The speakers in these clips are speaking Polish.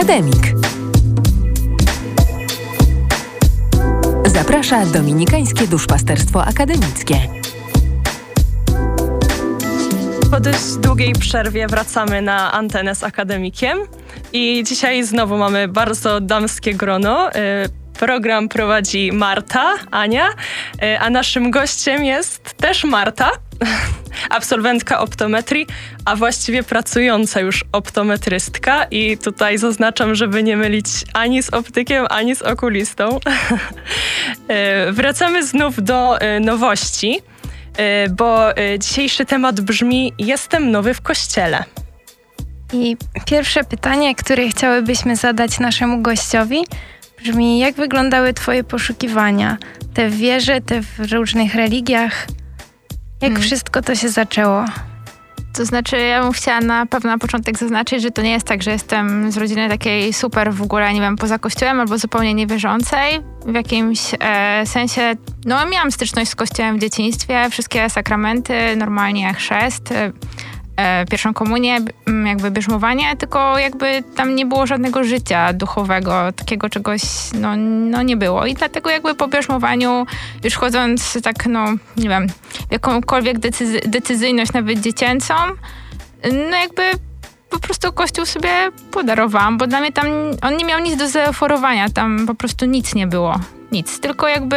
Akademik. Zaprasza Dominikańskie Duszpasterstwo Akademickie. Po dość długiej przerwie wracamy na antenę z akademikiem i dzisiaj znowu mamy bardzo damskie grono. Y, program prowadzi Marta, Ania, y, a naszym gościem jest też Marta, absolwentka optometrii, a właściwie pracująca już optometrystka i tutaj zaznaczam, żeby nie mylić ani z optykiem, ani z okulistą. Y, wracamy znów do nowości. Y, bo dzisiejszy temat brzmi Jestem nowy w kościele. I pierwsze pytanie, które chciałybyśmy zadać naszemu gościowi, brzmi: jak wyglądały Twoje poszukiwania? Te w wierze, te w różnych religiach? Jak hmm. wszystko to się zaczęło? To znaczy, ja bym chciała na pewno na początek zaznaczyć, że to nie jest tak, że jestem z rodziny takiej super w ogóle, nie wiem, poza kościołem albo zupełnie niewierzącej. W jakimś e, sensie, no miałam styczność z kościołem w dzieciństwie, wszystkie sakramenty, normalnie chrzest, e, pierwszą komunię, jakby bierzmowanie, tylko jakby tam nie było żadnego życia duchowego, takiego czegoś, no, no nie było. I dlatego jakby po bierzmowaniu, już chodząc tak, no nie wiem, jakąkolwiek decyzy decyzyjność nawet dziecięcą, no jakby po prostu Kościół sobie podarowałam, bo dla mnie tam on nie miał nic do zaoferowania, tam po prostu nic nie było. Nic, tylko jakby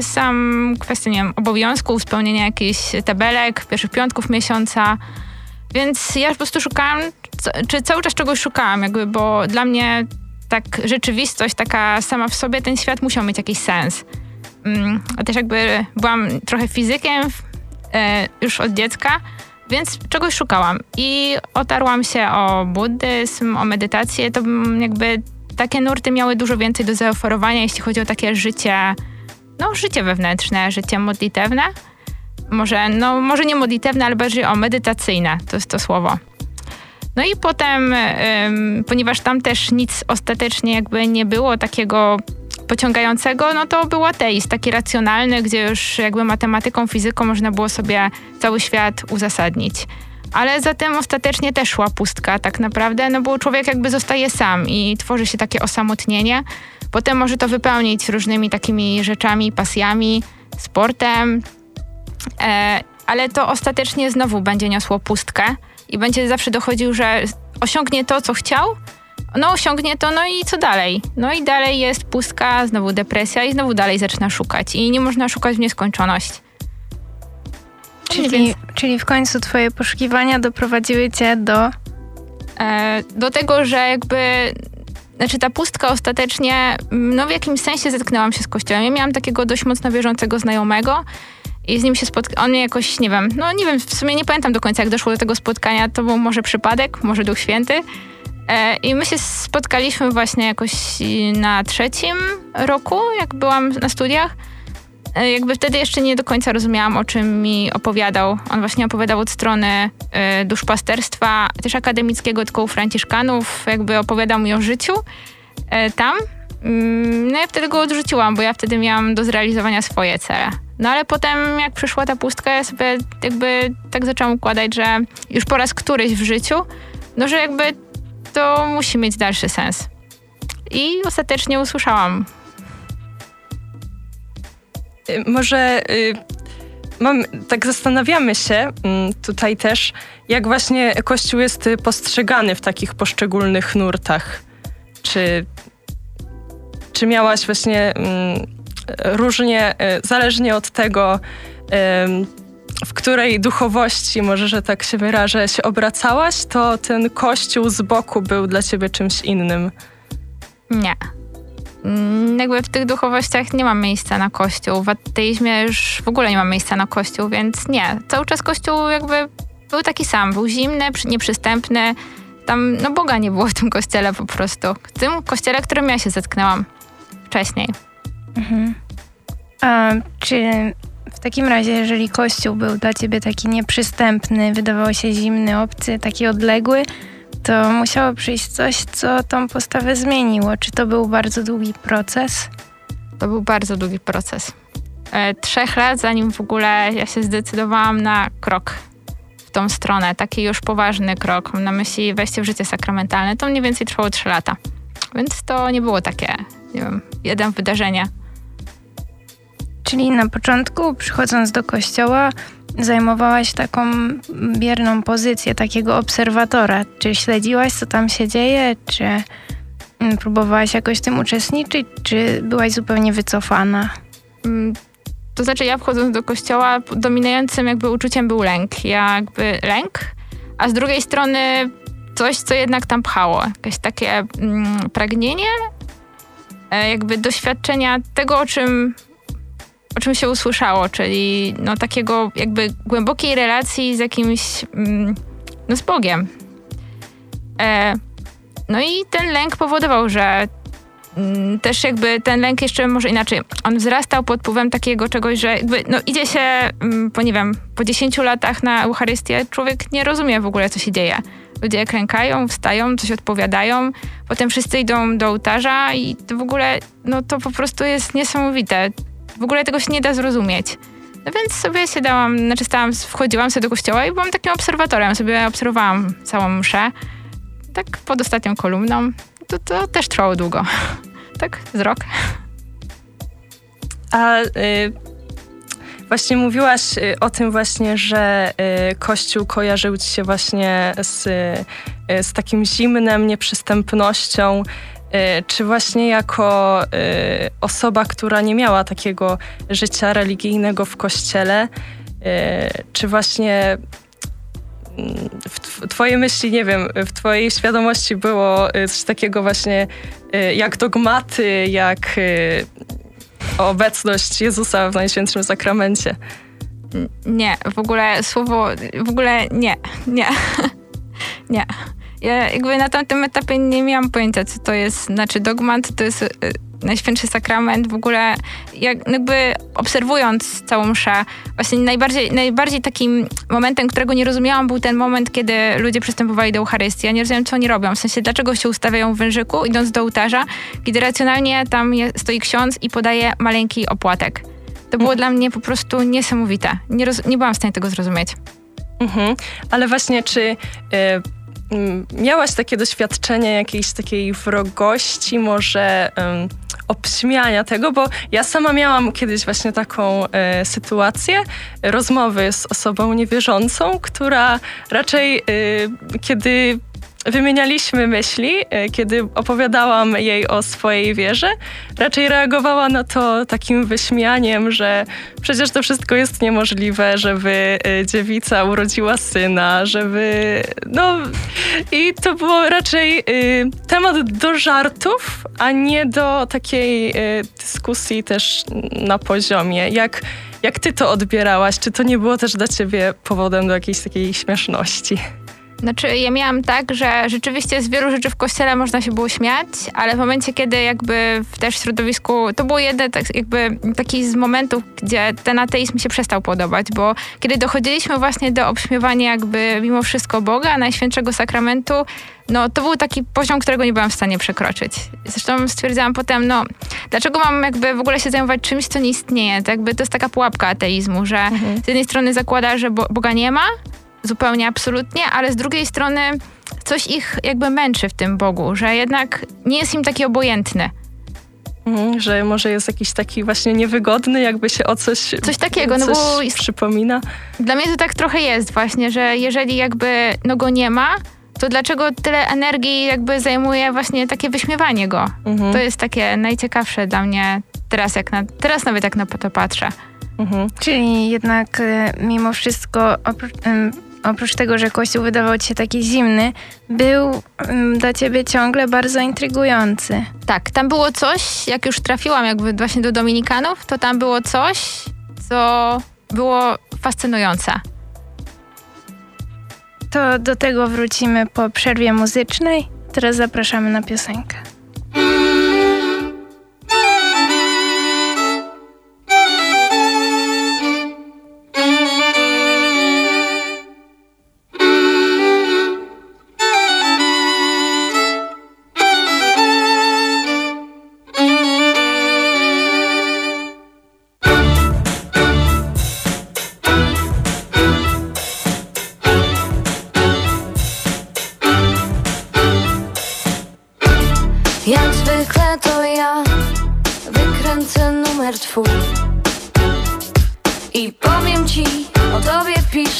sam kwestia, nie wiem, obowiązków, spełnienia jakichś tabelek, pierwszych piątków miesiąca, więc ja po prostu szukałam, czy cały czas czegoś szukałam, jakby, bo dla mnie tak rzeczywistość taka sama w sobie, ten świat musiał mieć jakiś sens. Mm, a też jakby byłam trochę fizykiem e, już od dziecka, więc czegoś szukałam. I otarłam się o buddyzm, o medytację, to jakby takie nurty miały dużo więcej do zaoferowania, jeśli chodzi o takie życie, no życie wewnętrzne, życie modlitewne może, no, może nie modlitewne, ale bardziej o medytacyjne, to jest to słowo. No i potem, ym, ponieważ tam też nic ostatecznie jakby nie było takiego pociągającego, no to był ateizm, taki racjonalny, gdzie już jakby matematyką, fizyką można było sobie cały świat uzasadnić. Ale za tym ostatecznie też szła pustka tak naprawdę, no bo człowiek jakby zostaje sam i tworzy się takie osamotnienie. Potem może to wypełnić różnymi takimi rzeczami, pasjami, sportem, ale to ostatecznie znowu będzie niosło pustkę i będzie zawsze dochodził, że osiągnie to, co chciał, no osiągnie to, no i co dalej? No i dalej jest pustka, znowu depresja i znowu dalej zaczyna szukać i nie można szukać w nieskończoność. Czyli, czyli w końcu twoje poszukiwania doprowadziły cię do... E, do tego, że jakby znaczy ta pustka ostatecznie, no w jakimś sensie zetknęłam się z kościołem. Ja miałam takiego dość mocno wierzącego znajomego i z nim się spotkał. On mnie jakoś, nie wiem, no nie wiem, w sumie nie pamiętam do końca, jak doszło do tego spotkania. To był może przypadek, może Duch Święty. E, I my się spotkaliśmy właśnie jakoś na trzecim roku, jak byłam na studiach. E, jakby wtedy jeszcze nie do końca rozumiałam, o czym mi opowiadał. On właśnie opowiadał od strony e, duszpasterstwa, też akademickiego, tylko u franciszkanów. Jakby opowiadał mi o życiu e, tam. Mm, no ja wtedy go odrzuciłam, bo ja wtedy miałam do zrealizowania swoje cele. No ale potem jak przyszła ta pustka, ja sobie jakby tak zaczęłam układać, że już po raz któryś w życiu, no że jakby to musi mieć dalszy sens. I ostatecznie usłyszałam. Y, może y, mam, tak zastanawiamy się mm, tutaj też, jak właśnie Kościół jest postrzegany w takich poszczególnych nurtach. Czy, czy miałaś właśnie mm, różnie, e, zależnie od tego, w której duchowości, może że tak się wyrażę, się obracałaś, to ten kościół z boku był dla ciebie czymś innym. Nie. Mm, jakby w tych duchowościach nie mam miejsca na kościół. W ateizmie już w ogóle nie mam miejsca na kościół, więc nie. Cały czas kościół jakby był taki sam. Był zimny, nieprzystępny. Tam, no Boga nie było w tym kościele po prostu. W tym kościele, którym ja się zetknęłam wcześniej. Mhm. A czy w takim razie, jeżeli Kościół był dla ciebie taki nieprzystępny, wydawał się zimny, obcy, taki odległy, to musiało przyjść coś, co tą postawę zmieniło. Czy to był bardzo długi proces? To był bardzo długi proces. E, trzech lat, zanim w ogóle ja się zdecydowałam na krok w tą stronę, taki już poważny krok, na myśli wejście w życie sakramentalne, to mniej więcej trwało trzy lata. Więc to nie było takie, nie wiem, jeden wydarzenie. Czyli na początku, przychodząc do kościoła, zajmowałaś taką bierną pozycję takiego obserwatora. Czy śledziłaś, co tam się dzieje, czy mm, próbowałaś jakoś w tym uczestniczyć, czy byłaś zupełnie wycofana? Mm, to znaczy, ja wchodząc do kościoła, dominującym jakby uczuciem był lęk. Jakby lęk, a z drugiej strony coś, co jednak tam pchało. Jakieś takie mm, pragnienie, e, jakby doświadczenia tego, o czym, o czym się usłyszało, czyli no, takiego jakby głębokiej relacji z jakimś, mm, no z Bogiem. E, no i ten lęk powodował, że Mm, też jakby ten lęk jeszcze może inaczej. On wzrastał pod wpływem takiego czegoś, że jakby, no idzie się, mm, po nie wiem, po 10 latach na Eucharystię, człowiek nie rozumie w ogóle, co się dzieje. Ludzie klękają, wstają, coś odpowiadają, potem wszyscy idą do ołtarza i to w ogóle, no to po prostu jest niesamowite. W ogóle tego się nie da zrozumieć. No więc sobie się dałam, znaczy stałam, wchodziłam sobie do kościoła i byłam takim obserwatorem, sobie obserwowałam całą mszę. Tak pod ostatnią kolumną to, to też trwało długo. tak, z rok. A y, właśnie mówiłaś y, o tym właśnie, że y, Kościół kojarzył ci się właśnie z, y, z takim zimnem, nieprzystępnością. Y, czy właśnie jako y, osoba, która nie miała takiego życia religijnego w kościele, czy właśnie w Twojej myśli, nie wiem, w Twojej świadomości było coś takiego właśnie jak dogmaty, jak obecność Jezusa w Najświętszym Sakramencie? Nie, w ogóle słowo, w ogóle nie, nie, nie. Ja jakby na tamtym etapie nie miałam pojęcia, co to jest, znaczy dogmat, to jest Najświętszy Sakrament, w ogóle jak, jakby obserwując całą mszę, właśnie najbardziej, najbardziej takim momentem, którego nie rozumiałam, był ten moment, kiedy ludzie przystępowali do Eucharystii. Ja nie rozumiałam, co oni robią, w sensie dlaczego się ustawiają w wężyku, idąc do ołtarza, kiedy racjonalnie tam je, stoi ksiądz i podaje maleńki opłatek. To było mhm. dla mnie po prostu niesamowite. Nie, roz, nie byłam w stanie tego zrozumieć. Mhm. Ale właśnie, czy... Y miałaś takie doświadczenie jakiejś takiej wrogości, może um, obśmiania tego, bo ja sama miałam kiedyś właśnie taką e, sytuację rozmowy z osobą niewierzącą, która raczej e, kiedy wymienialiśmy myśli, e, kiedy opowiadałam jej o swojej wierze, raczej reagowała na to takim wyśmianiem, że przecież to wszystko jest niemożliwe, żeby e, dziewica urodziła syna, żeby. No i to było raczej y, temat do żartów, a nie do takiej dyskusji też na poziomie. Jak, jak ty to odbierałaś? Czy to nie było też dla ciebie powodem do jakiejś takiej śmieszności? Znaczy, ja miałam tak, że rzeczywiście z wielu rzeczy w kościele można się było śmiać, ale w momencie, kiedy jakby w też środowisku, to było jeden tak, jakby taki z momentów, gdzie ten ateizm się przestał podobać, bo kiedy dochodziliśmy właśnie do obśmiewania jakby mimo wszystko Boga, Najświętszego Sakramentu, no to był taki poziom, którego nie byłam w stanie przekroczyć. Zresztą stwierdziłam potem, no dlaczego mam jakby w ogóle się zajmować czymś, co nie istnieje? To jakby to jest taka pułapka ateizmu, że mhm. z jednej strony zakłada, że Boga nie ma, zupełnie absolutnie, ale z drugiej strony coś ich jakby męczy w tym Bogu, że jednak nie jest im taki obojętny. Mhm, że może jest jakiś taki właśnie niewygodny, jakby się o coś, coś takiego, coś no bo przypomina. Dla mnie to tak trochę jest właśnie, że jeżeli jakby no go nie ma, to dlaczego tyle energii jakby zajmuje właśnie takie wyśmiewanie go? Mhm. To jest takie najciekawsze dla mnie teraz, jak na, teraz nawet jak na to patrzę. Mhm. Czyli jednak e, mimo wszystko oprócz tego, że Kościół wydawał ci się taki zimny, był um, dla ciebie ciągle bardzo intrygujący. Tak, tam było coś, jak już trafiłam jakby właśnie do Dominikanów, to tam było coś, co było fascynujące. To do tego wrócimy po przerwie muzycznej. Teraz zapraszamy na piosenkę.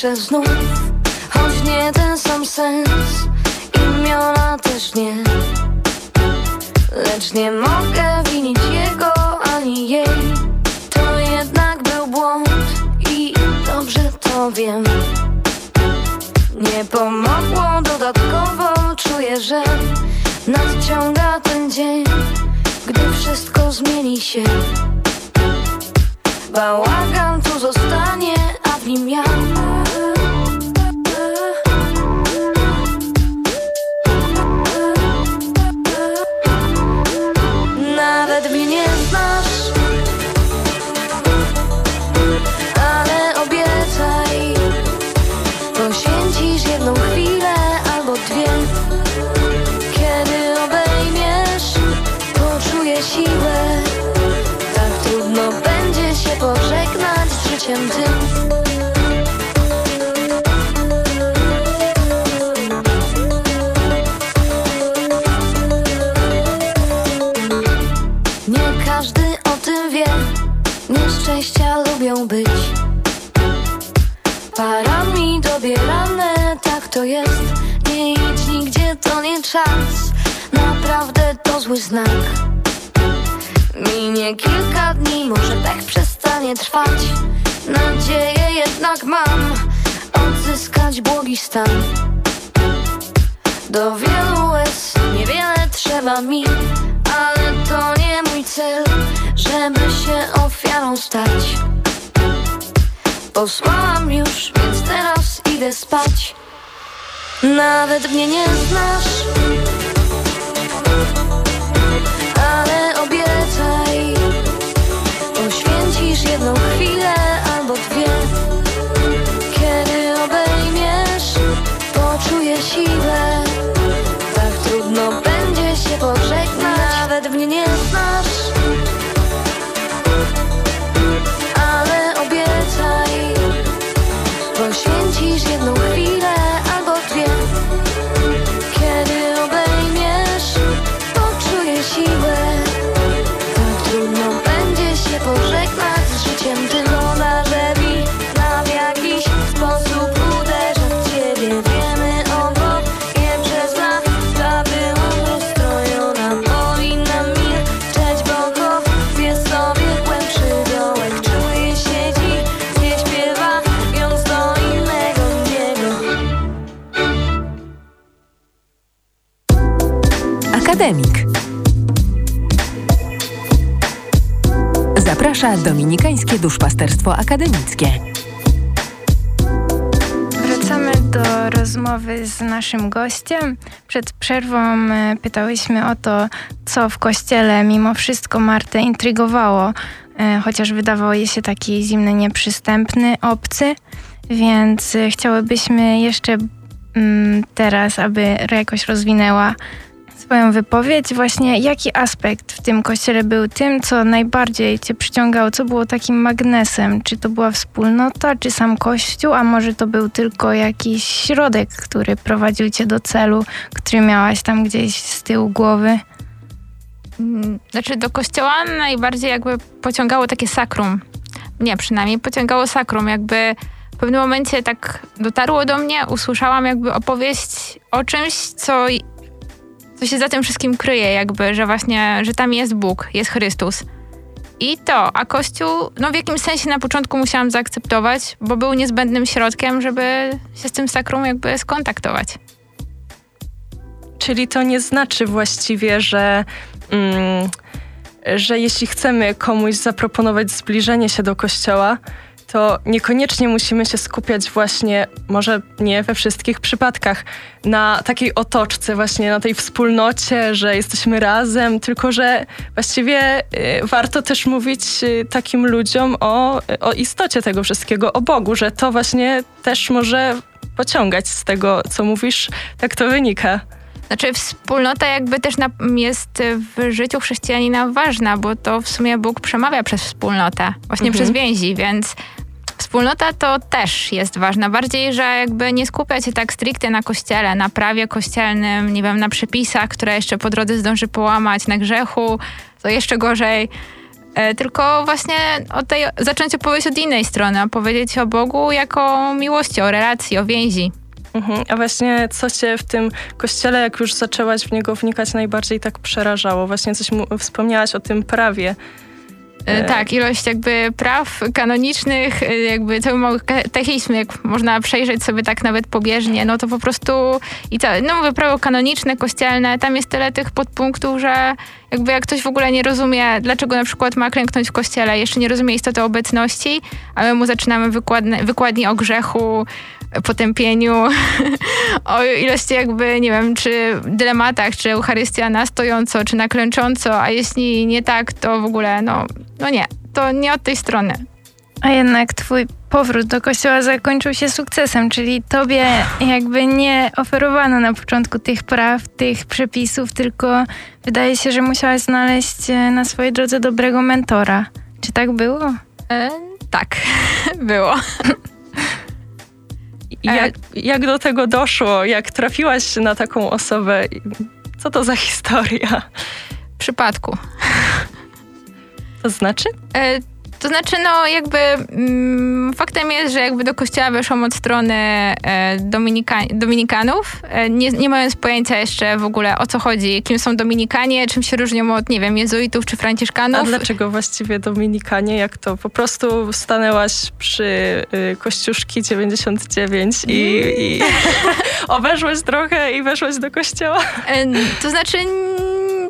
Tobie piszę znów Stan. Do wielu łez niewiele trzeba mi Ale to nie mój cel Żeby się ofiarą stać. Posłałam już, więc teraz idę spać. Nawet mnie nie znasz Zaprasza Dominikańskie Duszpasterstwo Akademickie. Wracamy do rozmowy z naszym gościem. Przed przerwą e, pytałyśmy o to, co w kościele mimo wszystko Martę intrygowało, e, chociaż wydawało jej się taki zimny, nieprzystępny, obcy. Więc e, chciałybyśmy jeszcze mm, teraz, aby jakoś rozwinęła swoją wypowiedź. Właśnie jaki aspekt w tym kościele był tym, co najbardziej cię przyciągało, co było takim magnesem? Czy to była wspólnota, czy sam kościół, a może to był tylko jakiś środek, który prowadził cię do celu, który miałaś tam gdzieś z tyłu głowy? Mm, Znaczy do kościoła najbardziej jakby pociągało takie sakrum. Nie, przynajmniej pociągało sakrum. Jakby w pewnym momencie tak dotarło do mnie, usłyszałam jakby opowieść o czymś, co, co się za tym wszystkim kryje, jakby, że właśnie, że tam jest Bóg, jest Chrystus. I to, a Kościół, no w jakimś sensie na początku musiałam zaakceptować, bo był niezbędnym środkiem, żeby się z tym sakrum jakby skontaktować. Czyli to nie znaczy właściwie, że, mm, że jeśli chcemy komuś zaproponować zbliżenie się do kościoła, to niekoniecznie musimy się skupiać właśnie, może nie we wszystkich przypadkach, na takiej otoczce, właśnie na tej wspólnocie, że jesteśmy razem, tylko że właściwie y, warto też mówić y, takim ludziom o, o istocie tego wszystkiego, o Bogu, że to właśnie też może pociągać z tego, co mówisz, tak to wynika. Znaczy wspólnota jakby też na, jest w życiu chrześcijanina ważna, bo to w sumie Bóg przemawia przez wspólnotę, właśnie Mhm. przez więzi, więc wspólnota to też jest ważna. Bardziej, że jakby nie skupiać się tak stricte na kościele, na prawie kościelnym, nie wiem, na przepisach, które jeszcze po drodze zdąży połamać, na grzechu, to jeszcze gorzej. E, tylko właśnie o tej, zacząć opowiedzieć od innej strony, opowiedzieć o Bogu jako o miłości, o relacji, o więzi. Mhm. A właśnie co cię w tym kościele, jak już zaczęłaś w niego wnikać, najbardziej tak przerażało? Właśnie coś wspomniałaś o tym prawie. E, tak, ilość jakby praw kanonicznych, e, jakby cały techizm, jak można przejrzeć sobie tak nawet pobieżnie, no to po prostu i to, no mówię, prawo kanoniczne, kościelne, tam jest tyle tych podpunktów, że jakby jak ktoś w ogóle nie rozumie, dlaczego na przykład ma klęknąć w kościele, jeszcze nie rozumie istoty obecności, a my mu zaczynamy wykładne, wykładni o grzechu, potępieniu, o ilości jakby, nie wiem, czy dylematach, czy Eucharystia na stojąco, czy na klęcząco, a jeśli nie tak, to w ogóle, no, no nie, to nie od tej strony. A jednak twój powrót do kościoła zakończył się sukcesem, czyli tobie jakby nie oferowano na początku tych praw, tych przepisów, tylko wydaje się, że musiałaś znaleźć e, na swojej drodze dobrego mentora. Czy tak było? E, tak, było. Jak, jak do tego doszło? Jak trafiłaś na taką osobę? Co to za historia? Przypadku. To znaczy? E, to znaczy, no jakby mm, faktem jest, że jakby do kościoła weszłam od strony e, Dominika, Dominikanów, e, nie, nie mając pojęcia jeszcze w ogóle o co chodzi, kim są Dominikanie, czym się różnią od, nie wiem, jezuitów czy franciszkanów. A dlaczego właściwie Dominikanie? Jak to? Po prostu stanęłaś przy y, Kościuszki 99 i, i obeszłaś trochę i weszłaś do kościoła? E, to znaczy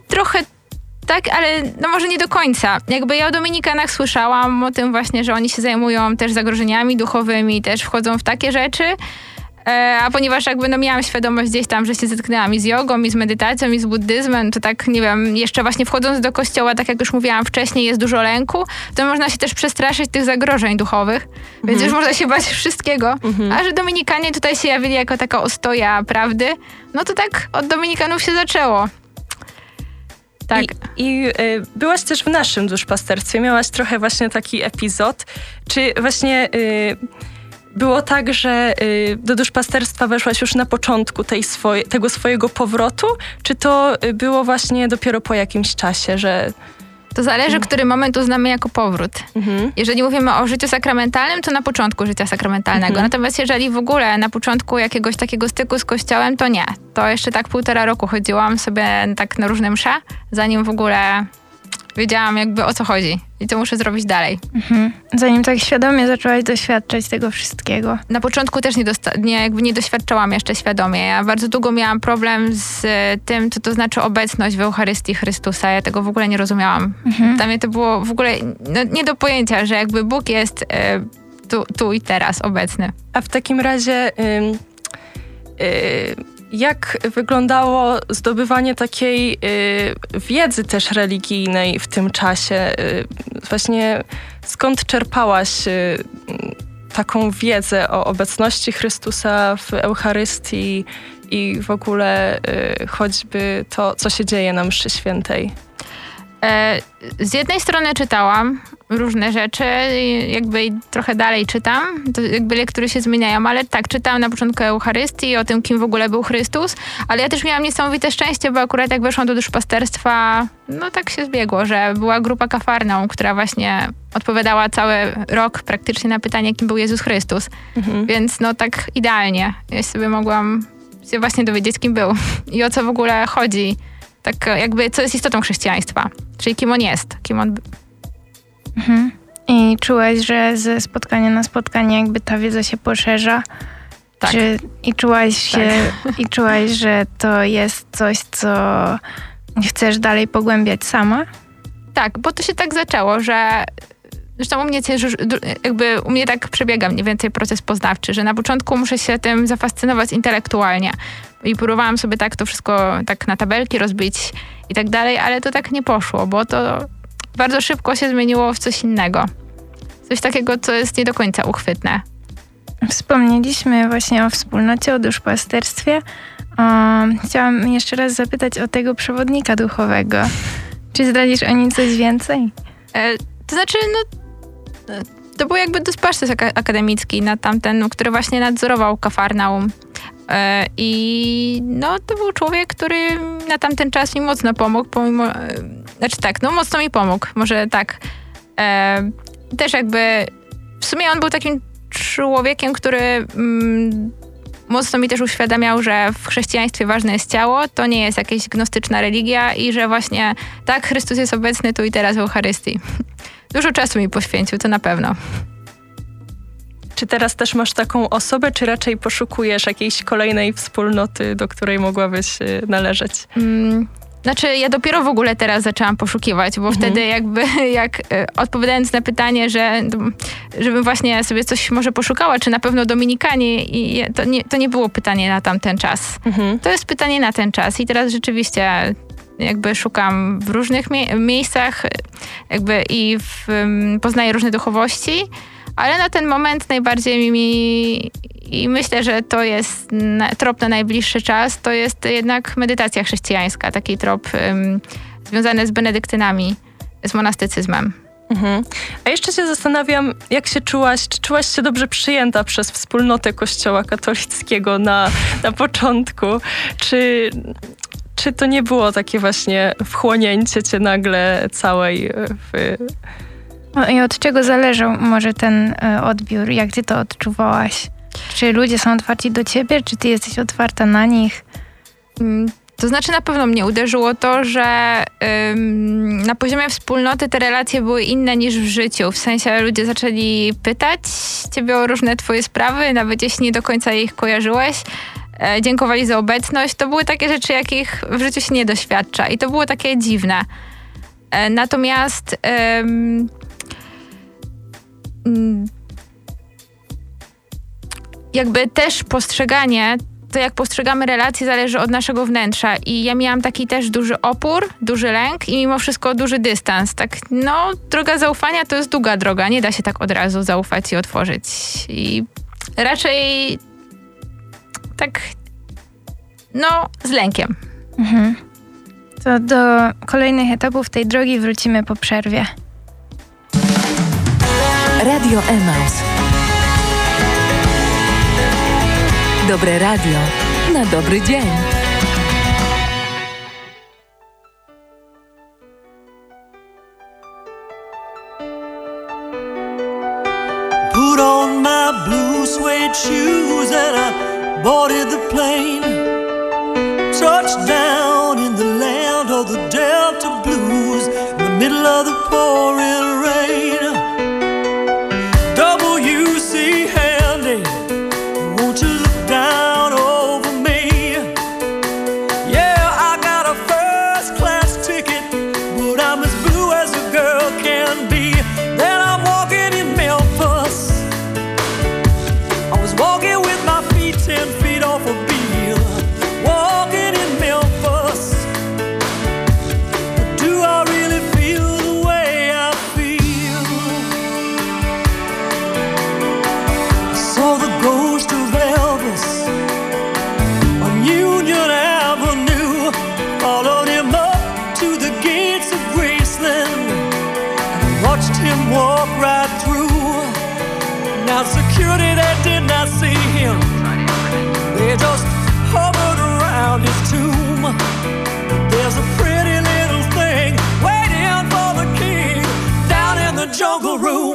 trochę tak, ale no może nie do końca. Jakby ja o Dominikanach słyszałam o tym właśnie, że oni się zajmują też zagrożeniami duchowymi, też wchodzą w takie rzeczy. E, a ponieważ jakby no miałam świadomość gdzieś tam, że się zetknęłam i z jogą, i z medytacją, i z buddyzmem, to tak, nie wiem, jeszcze właśnie wchodząc do kościoła, tak jak już mówiłam wcześniej, jest dużo lęku, to można się też przestraszyć tych zagrożeń duchowych, mhm. więc już można się bać wszystkiego. Mhm. A że Dominikanie tutaj się javili jako taka ostoja prawdy, no to tak od Dominikanów się zaczęło. Tak. I, i y, byłaś też w naszym duszpasterstwie, miałaś trochę właśnie taki epizod. Czy właśnie y, było tak, że y, do duszpasterstwa weszłaś już na początku tej swoje, tego swojego powrotu, czy to y, było właśnie dopiero po jakimś czasie, że to zależy, który moment uznamy jako powrót. Mhm. Jeżeli mówimy o życiu sakramentalnym, to na początku życia sakramentalnego. Mhm. Natomiast jeżeli w ogóle na początku jakiegoś takiego styku z kościołem, to nie. To jeszcze tak półtora roku chodziłam sobie tak na różne msze, zanim w ogóle wiedziałam jakby o co chodzi i co muszę zrobić dalej. Mhm. Zanim tak świadomie zaczęłaś doświadczać tego wszystkiego. Na początku też nie, nie, jakby nie doświadczałam jeszcze świadomie. Ja bardzo długo miałam problem z tym, co to znaczy obecność w Eucharystii Chrystusa. Ja tego w ogóle nie rozumiałam. Mhm. Dla mnie to było w ogóle no, nie do pojęcia, że jakby Bóg jest y, tu, tu i teraz obecny. A w takim razie... Y, y, jak wyglądało zdobywanie takiej y, wiedzy też religijnej w tym czasie? Y, właśnie skąd czerpałaś y, taką wiedzę o obecności Chrystusa w Eucharystii i w ogóle y, choćby to, co się dzieje na mszy świętej? E, z jednej strony czytałam różne rzeczy, jakby trochę dalej czytam, to jakby lektury się zmieniają, ale tak, czytałam na początku Eucharystii, o tym, kim w ogóle był Chrystus, ale ja też miałam niesamowite szczęście, bo akurat jak weszłam do duszpasterstwa, no tak się zbiegło, że była grupa kafarną, która właśnie odpowiadała cały rok praktycznie na pytanie, kim był Jezus Chrystus, mhm. więc no tak idealnie. Ja sobie mogłam się właśnie dowiedzieć, kim był i o co w ogóle chodzi tak jakby, co jest istotą chrześcijaństwa, czyli kim on jest, kim on... Mhm. I czułaś, że ze spotkania na spotkanie jakby ta wiedza się poszerza? Tak. Czy, I czułaś się, tak. i czułaś, że to jest coś, co chcesz dalej pogłębiać sama? Tak, bo to się tak zaczęło, że Zresztą u mnie też jakby u mnie tak przebiega mniej więcej proces poznawczy, że na początku muszę się tym zafascynować intelektualnie. I próbowałam sobie tak to wszystko tak na tabelki rozbić i tak dalej, ale to tak nie poszło, bo to bardzo szybko się zmieniło w coś innego. Coś takiego, co jest nie do końca uchwytne. Wspomnieliśmy właśnie o wspólnocie, o duszpasterstwie. Um, chciałam jeszcze raz zapytać o tego przewodnika duchowego. Czy zdradzisz o nim coś więcej? E, to znaczy, no to był jakby duszpasterz akademicki na tamten, który właśnie nadzorował Kafarnaum. E, I no, to był człowiek, który na tamten czas mi mocno pomógł, pomimo, e, znaczy tak, no mocno mi pomógł, może tak. E, też jakby, w sumie on był takim człowiekiem, który mm, mocno mi też uświadamiał, że w chrześcijaństwie ważne jest ciało, to nie jest jakaś gnostyczna religia i że właśnie tak, Chrystus jest obecny tu i teraz w Eucharystii. Dużo czasu mi poświęcił, to na pewno. Czy teraz też masz taką osobę, czy raczej poszukujesz jakiejś kolejnej wspólnoty, do której mogłabyś y, należeć? Mm, znaczy, ja dopiero w ogóle teraz zaczęłam poszukiwać, bo mhm. wtedy jakby, jak y, odpowiadając na pytanie, że żebym właśnie sobie coś może poszukała, czy na pewno Dominikanie, i to nie, to nie było pytanie na tamten czas. Mhm. To jest pytanie na ten czas i teraz rzeczywiście jakby szukam w różnych mie miejscach jakby i w, poznaję różne duchowości, ale na ten moment najbardziej mi i myślę, że to jest na, trop na najbliższy czas, to jest jednak medytacja chrześcijańska, taki trop um, związany z benedyktynami, z monastycyzmem. Mhm. A jeszcze się zastanawiam, jak się czułaś, czy czułaś się dobrze przyjęta przez wspólnotę Kościoła katolickiego na, na początku? Czy, czy to nie było takie właśnie wchłonięcie cię nagle całej w... No I od czego zależał może ten e, odbiór? Jak ty to odczuwałaś? Czy ludzie są otwarci do ciebie, czy ty jesteś otwarta na nich? Mm, to znaczy na pewno mnie uderzyło to, że ym, na poziomie wspólnoty te relacje były inne niż w życiu. W sensie ludzie zaczęli pytać ciebie o różne twoje sprawy, nawet jeśli nie do końca ich kojarzyłeś. E, dziękowali za obecność. To były takie rzeczy, jakich w życiu się nie doświadcza i to było takie dziwne. E, natomiast mm, jakby też postrzeganie to jak postrzegamy relacje zależy od naszego wnętrza i ja miałam taki też duży opór, duży lęk i mimo wszystko duży dystans. Tak, no, droga zaufania to jest długa droga, nie da się tak od razu zaufać i otworzyć. I raczej tak, no, z lękiem. Mhm. To do kolejnych etapów tej drogi wrócimy po przerwie. Radio Emaus. Dobre radio na dobry dzień. Put on my blue suede shoes and I boarded the plane. touched down in the land of the Delta Blues in the middle of the pouring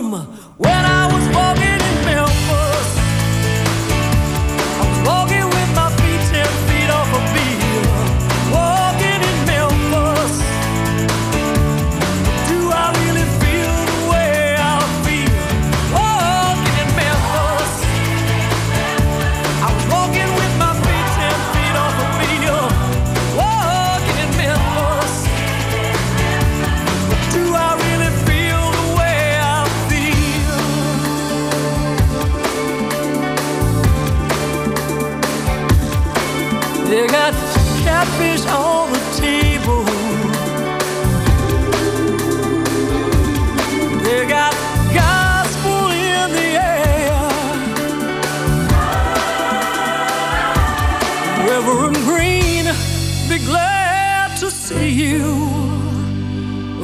when I was walking in Melbourne.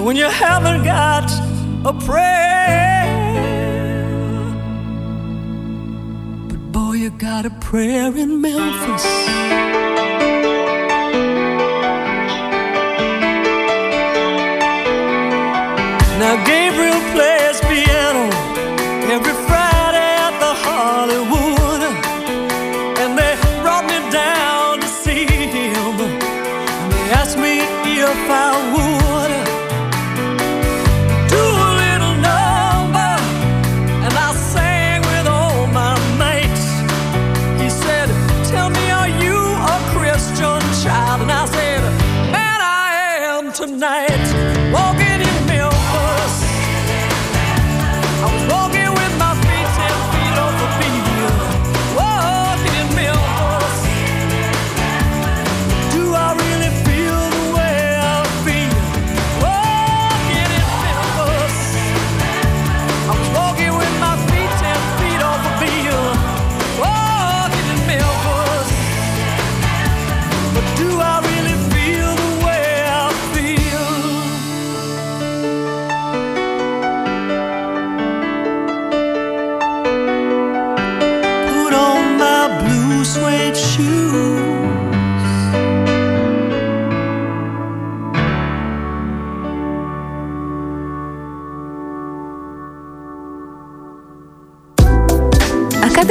when you haven't got a prayer. But boy, you got a prayer in Memphis. Now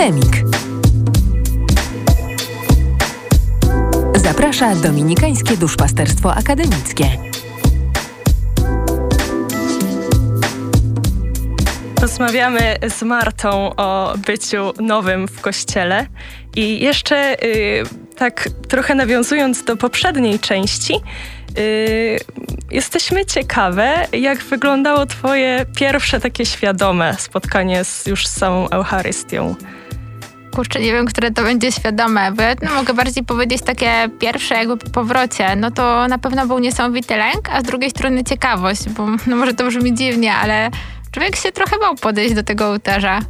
Akademik. Zaprasza Dominikańskie Duszpasterstwo Akademickie. Rozmawiamy z Martą o byciu nowym w kościele i jeszcze y, tak trochę nawiązując do poprzedniej części, y, jesteśmy ciekawe, jak wyglądało Twoje pierwsze takie świadome spotkanie z, już z samą Eucharystią. Kurczę, nie wiem, które to będzie świadome, bo ja no, mogę bardziej powiedzieć takie pierwsze jakby po powrocie, no to na pewno był niesamowity lęk, a z drugiej strony ciekawość, bo no może to brzmi dziwnie, ale człowiek się trochę bał podejść do tego ołtarza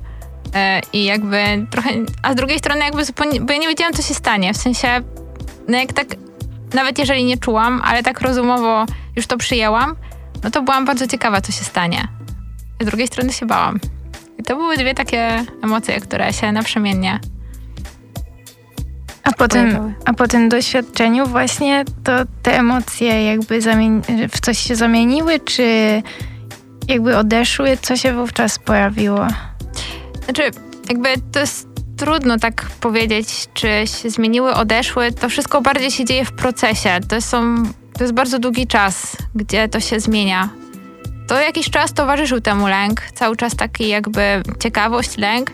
e, i jakby trochę, a z drugiej strony jakby zupełnie, bo ja nie wiedziałam, co się stanie, w sensie, no jak tak, nawet jeżeli nie czułam, ale tak rozumowo już to przyjęłam, no to byłam bardzo ciekawa, co się stanie. Z drugiej strony się bałam. To były dwie takie emocje, które się naprzemiennie A po, tym, a po tym doświadczeniu właśnie to te emocje jakby w coś się zamieniły, czy jakby odeszły? Co się wówczas pojawiło? Znaczy, jakby to jest trudno tak powiedzieć, czy się zmieniły, odeszły. To wszystko bardziej się dzieje w procesie. To, są, to jest bardzo długi czas, gdzie to się zmienia. To jakiś czas towarzyszył temu lęk, cały czas taki jakby ciekawość, lęk.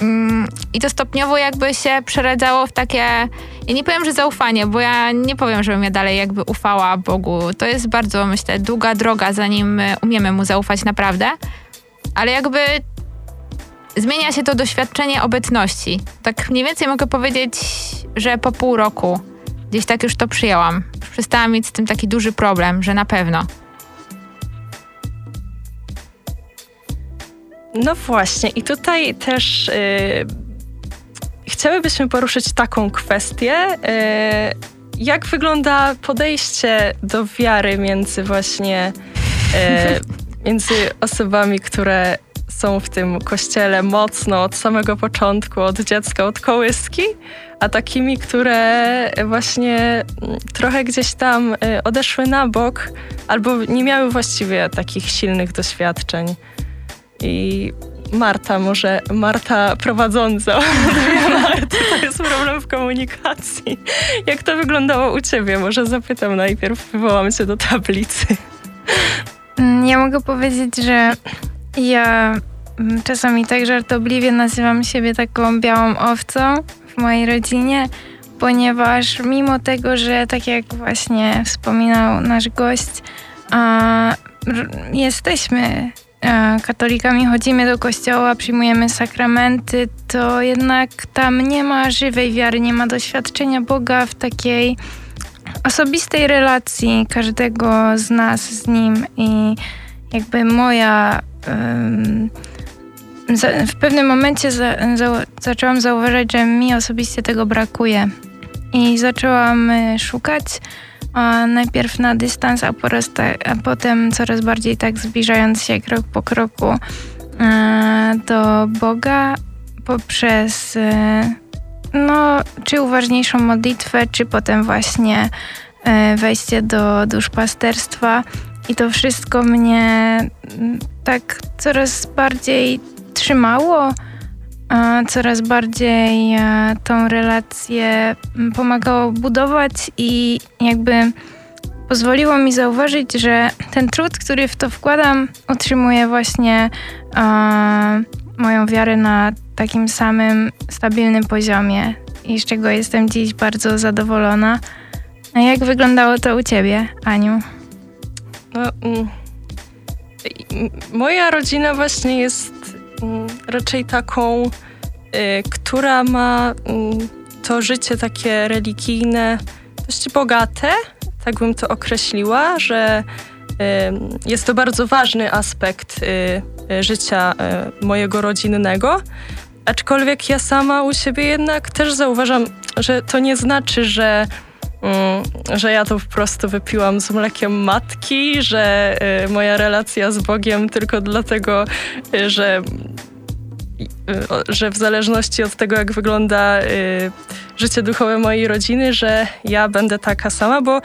Mm, I to stopniowo jakby się przeradzało w takie, ja nie powiem, że zaufanie, bo ja nie powiem, żebym ja dalej jakby ufała Bogu. To jest bardzo, myślę, długa droga, zanim my umiemy Mu zaufać naprawdę. Ale jakby zmienia się to doświadczenie obecności. Tak mniej więcej mogę powiedzieć, że po pół roku gdzieś tak już to przyjęłam. Przestałam mieć z tym taki duży problem, że na pewno. No właśnie, i tutaj też y, chciałybyśmy poruszyć taką kwestię. Y, jak wygląda podejście do wiary między właśnie y, między osobami, które są w tym kościele mocno od samego początku, od dziecka, od kołyski, a takimi, które właśnie mm, trochę gdzieś tam y, odeszły na bok albo nie miały właściwie takich silnych doświadczeń. I Marta, może Marta prowadząca. Marta, to jest problem w komunikacji. Jak to wyglądało u ciebie? Może zapytam najpierw, wywołam cię do tablicy. Mm, Ja mogę powiedzieć, że ja mm, czasami tak żartobliwie nazywam siebie taką białą owcą w mojej rodzinie, ponieważ mimo tego, że tak jak właśnie wspominał nasz gość, a, jesteśmy katolikami, chodzimy do kościoła, przyjmujemy sakramenty, to jednak tam nie ma żywej wiary, nie ma doświadczenia Boga w takiej osobistej relacji każdego z nas z nim i jakby moja em, za, w pewnym momencie za, za, zaczęłam zauważać, że mi osobiście tego brakuje i zaczęłam y, szukać a najpierw na dystans, a, a potem coraz bardziej tak zbliżając się krok po kroku e, do Boga, poprzez e, no, czy uważniejszą modlitwę, czy potem właśnie e, wejście do duszpasterstwa. I to wszystko mnie tak coraz bardziej trzymało, coraz bardziej e, tą relację mm, pomagało budować i jakby pozwoliło mi zauważyć, że ten trud, który w to wkładam, utrzymuje właśnie moją wiarę na takim samym stabilnym poziomie i z czego jestem dziś bardzo zadowolona. A jak wyglądało to u ciebie, Aniu? No, mm, moja rodzina właśnie jest raczej taką, y, która ma mm, to życie takie religijne dość bogate, tak bym to określiła, że y, jest to bardzo ważny aspekt y, życia mojego rodzinnego. Aczkolwiek ja sama u siebie jednak też zauważam, że to nie znaczy, że, mm, że ja to po prostu wypiłam z mlekiem matki, że y, moja relacja z Bogiem tylko dlatego, y, że, y, że w zależności od tego, jak wygląda życie duchowe mojej rodziny, że ja będę taka sama, bo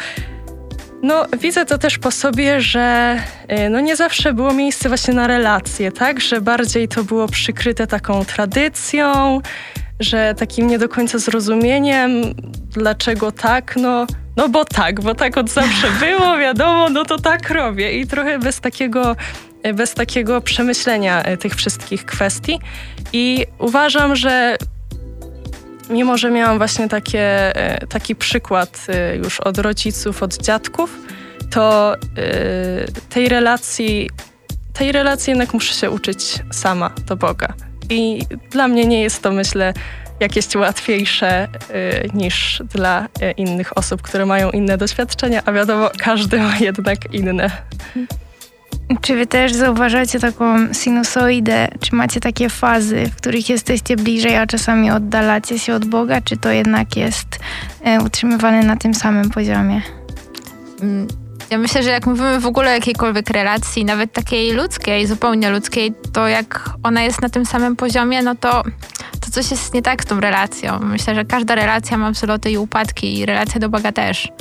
no, widzę to też po sobie, że no nie zawsze było miejsce właśnie na relacje, tak? Że bardziej to było przykryte taką tradycją, że takim nie do końca zrozumieniem, dlaczego tak, no, no bo tak, bo tak od zawsze było, wiadomo, no to tak robię. I trochę bez takiego, bez takiego przemyślenia y, tych wszystkich kwestii. I uważam, że mimo że miałam właśnie takie, e, taki przykład e, już od rodziców, od dziadków, to e, tej relacji, tej relacji jednak muszę się uczyć sama do Boga. I dla mnie nie jest to, myślę, jakieś łatwiejsze niż dla innych osób, które mają inne doświadczenia, a wiadomo, każdy ma jednak inne. Czy wy też zauważacie taką sinusoidę? Czy macie takie fazy, w których jesteście bliżej, a czasami oddalacie się od Boga? Czy to jednak jest e, utrzymywane na tym samym poziomie? Mm, ja myślę, że jak mówimy w ogóle o jakiejkolwiek relacji, nawet takiej ludzkiej, zupełnie ludzkiej, to jak ona jest na tym samym poziomie, no to, to coś jest nie tak z tą relacją. Myślę, że każda relacja ma wzloty i upadki i relacja do Boga też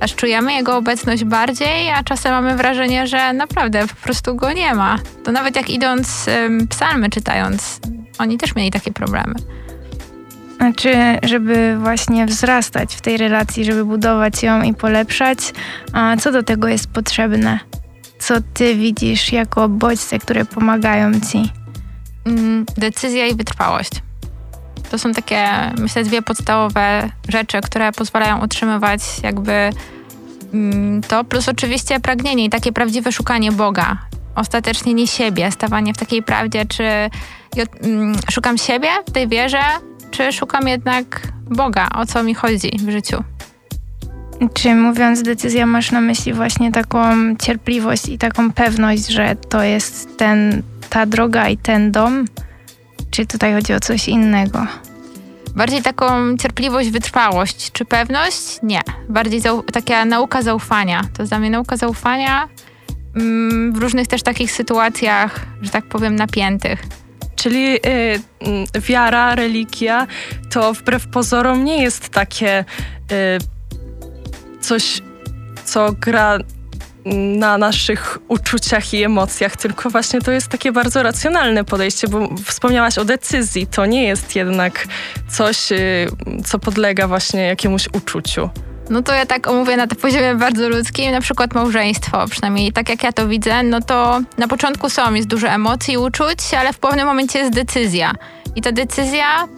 aż czujemy jego obecność bardziej, a czasem mamy wrażenie, że naprawdę po prostu go nie ma. To nawet jak idąc um, psalmy czytając, oni też mieli takie problemy. Znaczy, żeby właśnie wzrastać w tej relacji, żeby budować ją i polepszać, a co do tego jest potrzebne? Co ty widzisz jako bodźce, które pomagają ci? Mm, decyzja i wytrwałość. To są takie, myślę, dwie podstawowe rzeczy, które pozwalają utrzymywać jakby mm, to, plus oczywiście pragnienie i takie prawdziwe szukanie Boga. Ostatecznie nie siebie, stawanie w takiej prawdzie, czy mm, szukam siebie w tej wierze, czy szukam jednak Boga, o co mi chodzi w życiu. Czy mówiąc decyzja, masz na myśli właśnie taką cierpliwość i taką pewność, że to jest ten, ta droga i ten dom? Czy tutaj chodzi o coś innego? Bardziej taką cierpliwość, wytrwałość. Czy pewność? Nie. Bardziej taka nauka zaufania. To jest dla mnie nauka zaufania mm, w różnych też takich sytuacjach, że tak powiem, napiętych. Czyli y, y, wiara, religia to wbrew pozorom nie jest takie y, coś, co gra na naszych uczuciach i emocjach, tylko właśnie to jest takie bardzo racjonalne podejście, bo wspomniałaś o decyzji. To nie jest jednak coś, y, co podlega właśnie jakiemuś uczuciu. No to ja tak omówię na poziomie bardzo ludzkim, na przykład małżeństwo, przynajmniej tak jak ja to widzę, no to na początku są, jest dużo emocji uczuć, ale w pewnym momencie jest decyzja. I ta decyzja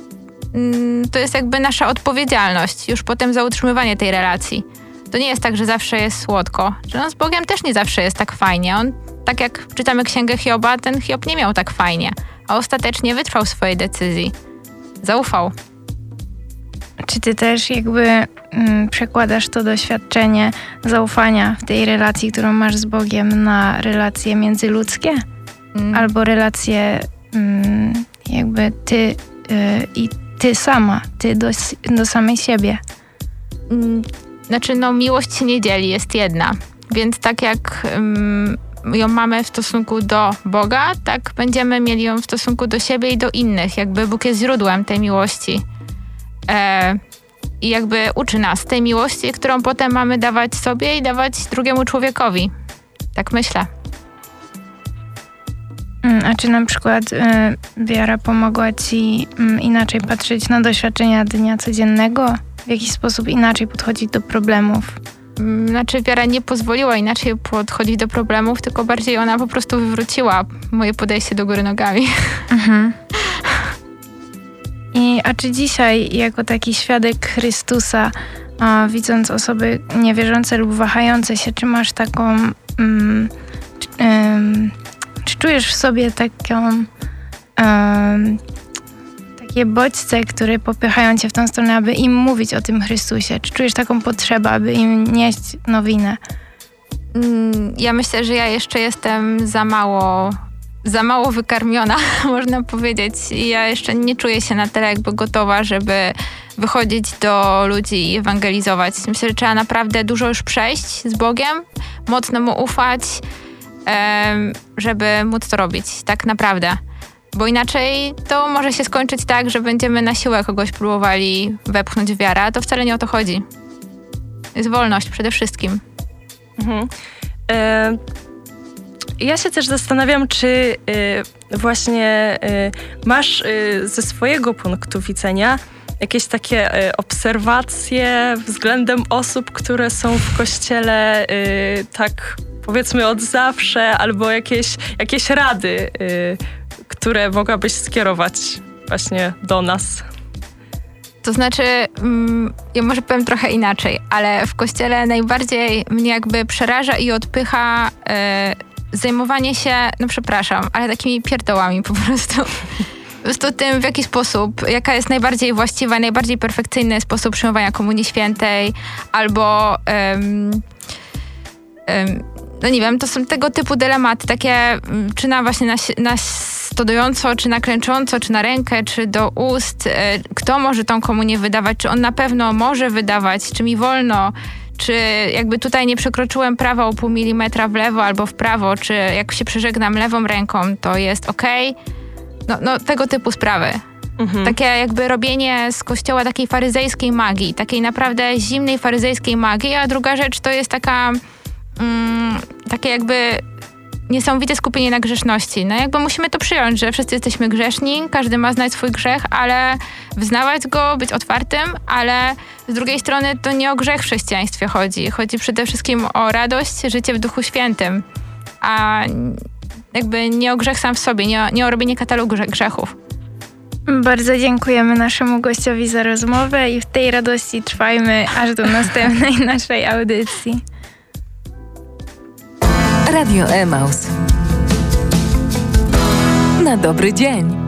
mm, to jest jakby nasza odpowiedzialność już potem za utrzymywanie tej relacji to nie jest tak, że zawsze jest słodko. Że no, z Bogiem też nie zawsze jest tak fajnie. On, tak jak czytamy księgę Hioba, ten Hiob nie miał tak fajnie, a ostatecznie wytrwał swojej decyzji. Zaufał. Czy ty też jakby mm, przekładasz to doświadczenie zaufania w tej relacji, którą masz z Bogiem, na relacje międzyludzkie? Mm. Albo relacje mm, jakby ty y, i ty sama, ty do, do samej siebie? Mm, znaczy, no, miłość się nie dzieli, jest jedna. Więc tak jak um, ją mamy w stosunku do Boga, tak będziemy mieli ją w stosunku do siebie i do innych. Jakby Bóg jest źródłem tej miłości. E, I jakby uczy nas tej miłości, którą potem mamy dawać sobie i dawać drugiemu człowiekowi. Tak myślę. Mm, A czy na przykład y, wiara pomogła ci mm, inaczej patrzeć na doświadczenia dnia codziennego? W jakiś sposób inaczej podchodzić do problemów? Mm, Znaczy wiara nie pozwoliła inaczej podchodzić do problemów, tylko bardziej ona po prostu wywróciła moje podejście do góry nogami. I, a czy dzisiaj, jako taki świadek Chrystusa, a, widząc osoby niewierzące lub wahające się, czy masz taką. Mm, czy, em, czy czujesz w sobie taką. em, takie bodźce, które popychają cię w tą stronę, aby im mówić o tym Chrystusie? Czy czujesz taką potrzebę, aby im nieść nowinę? Mm, Ja myślę, że ja jeszcze jestem za mało, za mało wykarmiona, można powiedzieć. I ja jeszcze nie czuję się na tyle jakby gotowa, żeby wychodzić do ludzi i ewangelizować. Myślę, że trzeba naprawdę dużo już przejść z Bogiem, mocno Mu ufać, żeby móc to robić, tak naprawdę. Bo inaczej to może się skończyć tak, że będziemy na siłę kogoś próbowali wepchnąć w wiarę, a to wcale nie o to chodzi. Jest wolność przede wszystkim. Mhm. E, Ja się też zastanawiam, czy e, właśnie e, masz e, ze swojego punktu widzenia jakieś takie e, obserwacje względem osób, które są w kościele e, tak powiedzmy od zawsze, albo jakieś, jakieś rady, e, które mogłabyś skierować właśnie do nas. To znaczy, mm, ja może powiem trochę inaczej, ale w kościele najbardziej mnie jakby przeraża i odpycha zajmowanie się, no przepraszam, ale takimi pierdołami po prostu. Po prostu tym, w jaki sposób, jaka jest najbardziej właściwa, najbardziej perfekcyjny sposób przyjmowania Komunii Świętej, albo em, em, no nie wiem, to są tego typu dylematy, takie mm, czy na właśnie na, na stodująco, czy na klęcząco, czy na rękę, czy do ust. e, Kto może tą komunię wydawać? Czy on na pewno może wydawać? Czy mi wolno? Czy jakby tutaj nie przekroczyłem prawa o pół milimetra w lewo albo w prawo? Czy jak się przeżegnam lewą ręką, to jest ok? No, no tego typu sprawy. Mhm. Takie jakby robienie z kościoła takiej faryzejskiej magii, takiej naprawdę zimnej faryzejskiej magii, a druga rzecz to jest taka mm, takie jakby niesamowite skupienie na grzeszności. No jakby musimy to przyjąć, że wszyscy jesteśmy grzeszni, każdy ma znać swój grzech, ale wyznawać go, być otwartym, ale z drugiej strony to nie o grzech w chrześcijaństwie chodzi. Chodzi przede wszystkim o radość, życie w Duchu Świętym, a jakby nie o grzech sam w sobie, nie o, nie o robienie katalogu grze- grzechów. Bardzo dziękujemy naszemu gościowi za rozmowę i w tej radości trwajmy aż do następnej naszej audycji. Radio Emaus. Na dobry dzień.